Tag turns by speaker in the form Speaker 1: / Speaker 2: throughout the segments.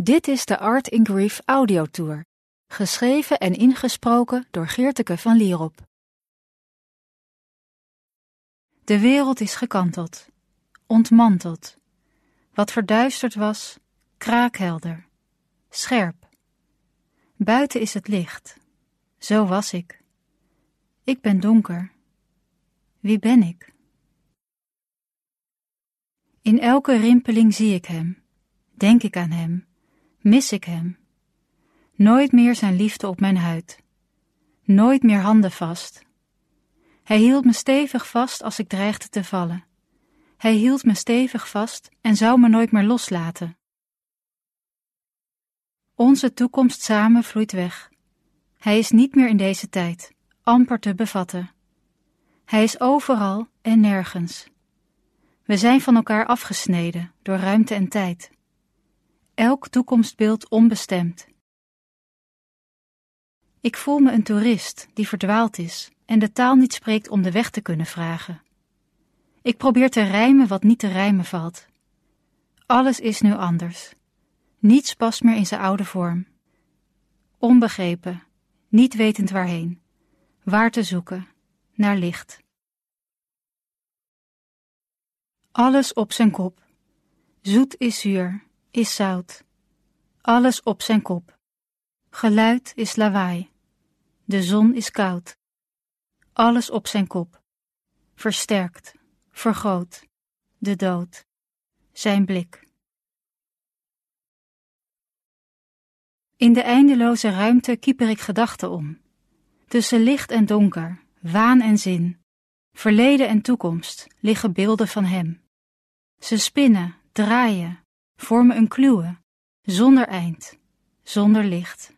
Speaker 1: Dit is de Art in Grief audiotour, geschreven en ingesproken door Geerteke van Lierop. De wereld is gekanteld, ontmanteld. Wat verduisterd was, kraakhelder, scherp. Buiten is het licht. Zo was ik. Ik ben donker. Wie ben ik? In elke rimpeling zie ik hem, denk ik aan hem, mis ik hem. Nooit meer zijn liefde op mijn huid, nooit meer handen vast. Hij hield me stevig vast als ik dreigde te vallen. Hij hield me stevig vast en zou me nooit meer loslaten. Onze toekomst samen vloeit weg. Hij is niet meer in deze tijd, amper te bevatten. Hij is overal en nergens. We zijn van elkaar afgesneden door ruimte en tijd. Elk toekomstbeeld onbestemd. Ik voel me een toerist die verdwaald is en de taal niet spreekt om de weg te kunnen vragen. Ik probeer te rijmen wat niet te rijmen valt. Alles is nu anders. Niets past meer in zijn oude vorm. Onbegrepen, niet wetend waarheen, waar te zoeken, naar licht. Alles op zijn kop. Zoet is zuur, is zout. Alles op zijn kop. Geluid is lawaai. De zon is koud. Alles op zijn kop. Versterkt, vergroot. De dood. Zijn blik. In de eindeloze ruimte kieper ik gedachten om. Tussen licht en donker, waan en zin, verleden en toekomst liggen beelden van hem. Ze spinnen, draaien, vormen een kluwe, zonder eind, zonder licht.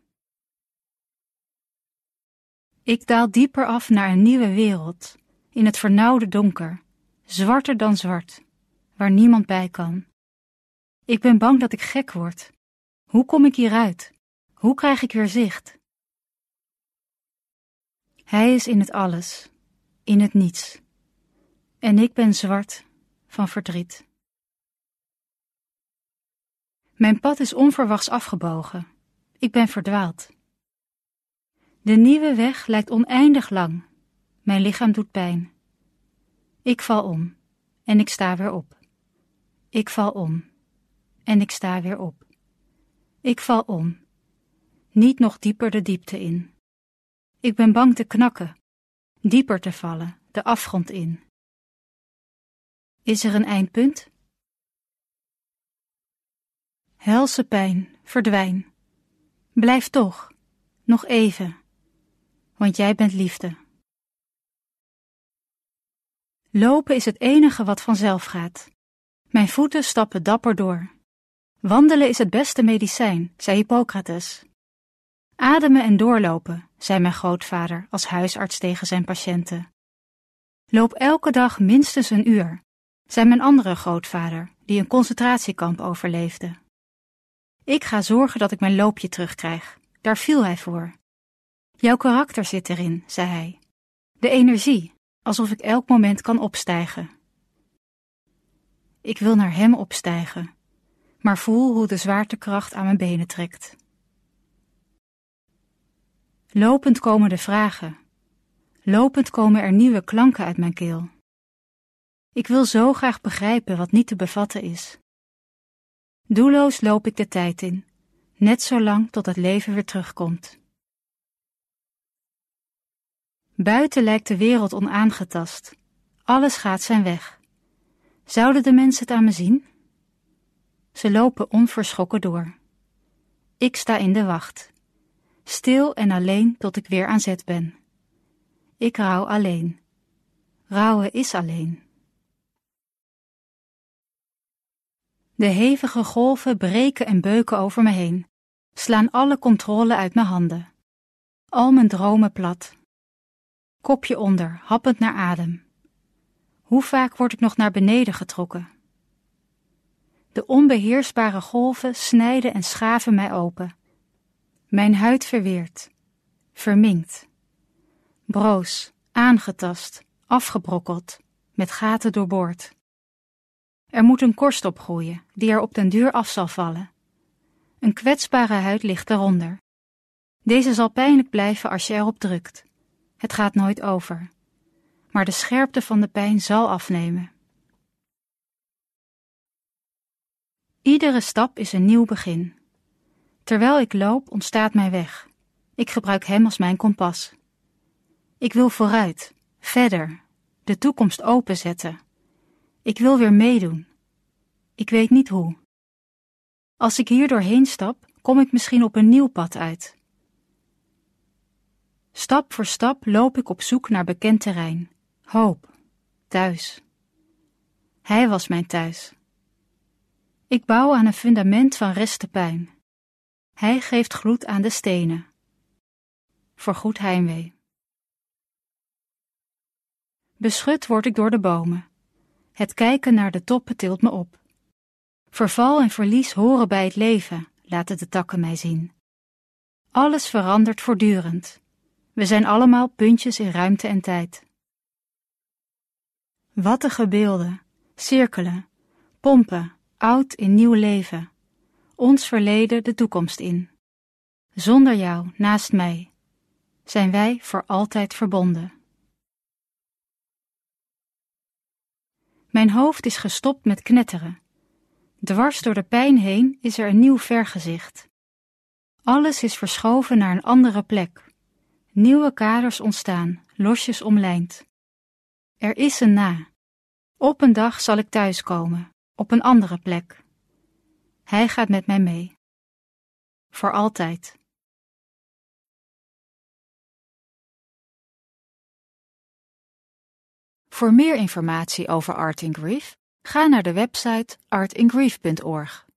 Speaker 1: Ik daal dieper af naar een nieuwe wereld, in het vernauwde donker, zwarter dan zwart, waar niemand bij kan. Ik ben bang dat ik gek word. Hoe kom ik hieruit? Hoe krijg ik weer zicht? Hij is in het alles, in het niets. En ik ben zwart van verdriet. Mijn pad is onverwachts afgebogen. Ik ben verdwaald. De nieuwe weg lijkt oneindig lang. Mijn lichaam doet pijn. Ik val om en ik sta weer op. Ik val om en ik sta weer op. Ik val om, niet nog dieper de diepte in. Ik ben bang te knakken, dieper te vallen, de afgrond in. Is er een eindpunt? Helse pijn, verdwijn. Blijf toch, nog even, want jij bent liefde. Lopen is het enige wat vanzelf gaat. Mijn voeten stappen dapper door. Wandelen is het beste medicijn, zei Hippocrates. Ademen en doorlopen, zei mijn grootvader als huisarts tegen zijn patiënten. Loop elke dag minstens een uur, zei mijn andere grootvader, die een concentratiekamp overleefde. Ik ga zorgen dat ik mijn loopje terugkrijg. Daar viel hij voor. Jouw karakter zit erin, zei hij. De energie, alsof ik elk moment kan opstijgen. Ik wil naar hem opstijgen, maar voel hoe de zwaartekracht aan mijn benen trekt. Lopend komen de vragen. Lopend komen er nieuwe klanken uit mijn keel. Ik wil zo graag begrijpen wat niet te bevatten is. Doelloos loop ik de tijd in, net zo lang tot het leven weer terugkomt. Buiten lijkt de wereld onaangetast. Alles gaat zijn weg. Zouden de mensen het aan me zien? Ze lopen onverschrokken door. Ik sta in de wacht, stil en alleen tot ik weer aan zet ben. Ik rouw alleen. Rouwen is alleen. De hevige golven breken en beuken over me heen, slaan alle controle uit mijn handen. Al mijn dromen plat. Kopje onder, happend naar adem. Hoe vaak word ik nog naar beneden getrokken? De onbeheersbare golven snijden en schaven mij open. Mijn huid verweert, verminkt. Broos, aangetast, afgebrokkeld, met gaten doorboord. Er moet een korst opgroeien, die er op den duur af zal vallen. Een kwetsbare huid ligt eronder. Deze zal pijnlijk blijven als je erop drukt. Het gaat nooit over. Maar de scherpte van de pijn zal afnemen. Iedere stap is een nieuw begin. Terwijl ik loop, ontstaat mijn weg. Ik gebruik hem als mijn kompas. Ik wil vooruit, verder, de toekomst openzetten. Ik wil weer meedoen. Ik weet niet hoe. Als ik hier doorheen stap, kom ik misschien op een nieuw pad uit. Stap voor stap loop ik op zoek naar bekend terrein. Hoop. Thuis. Hij was mijn thuis. Ik bouw aan een fundament van restenpuin. Hij geeft gloed aan de stenen. Voor goed heimwee. Beschut word ik door de bomen. Het kijken naar de toppen tilt me op. Verval en verlies horen bij het leven, laten de takken mij zien. Alles verandert voortdurend. We zijn allemaal puntjes in ruimte en tijd. Wattige beelden, cirkelen, pompen, oud in nieuw leven. Ons verleden de toekomst in. Zonder jou, naast mij, zijn wij voor altijd verbonden. Mijn hoofd is gestopt met knetteren. Dwars door de pijn heen is er een nieuw vergezicht. Alles is verschoven naar een andere plek. Nieuwe kaders ontstaan, losjes omlijnd. Er is een na. Op een dag zal ik thuiskomen, op een andere plek. Hij gaat met mij mee. Voor altijd. Voor meer informatie over Art in Grief, ga naar de website artingrief.org.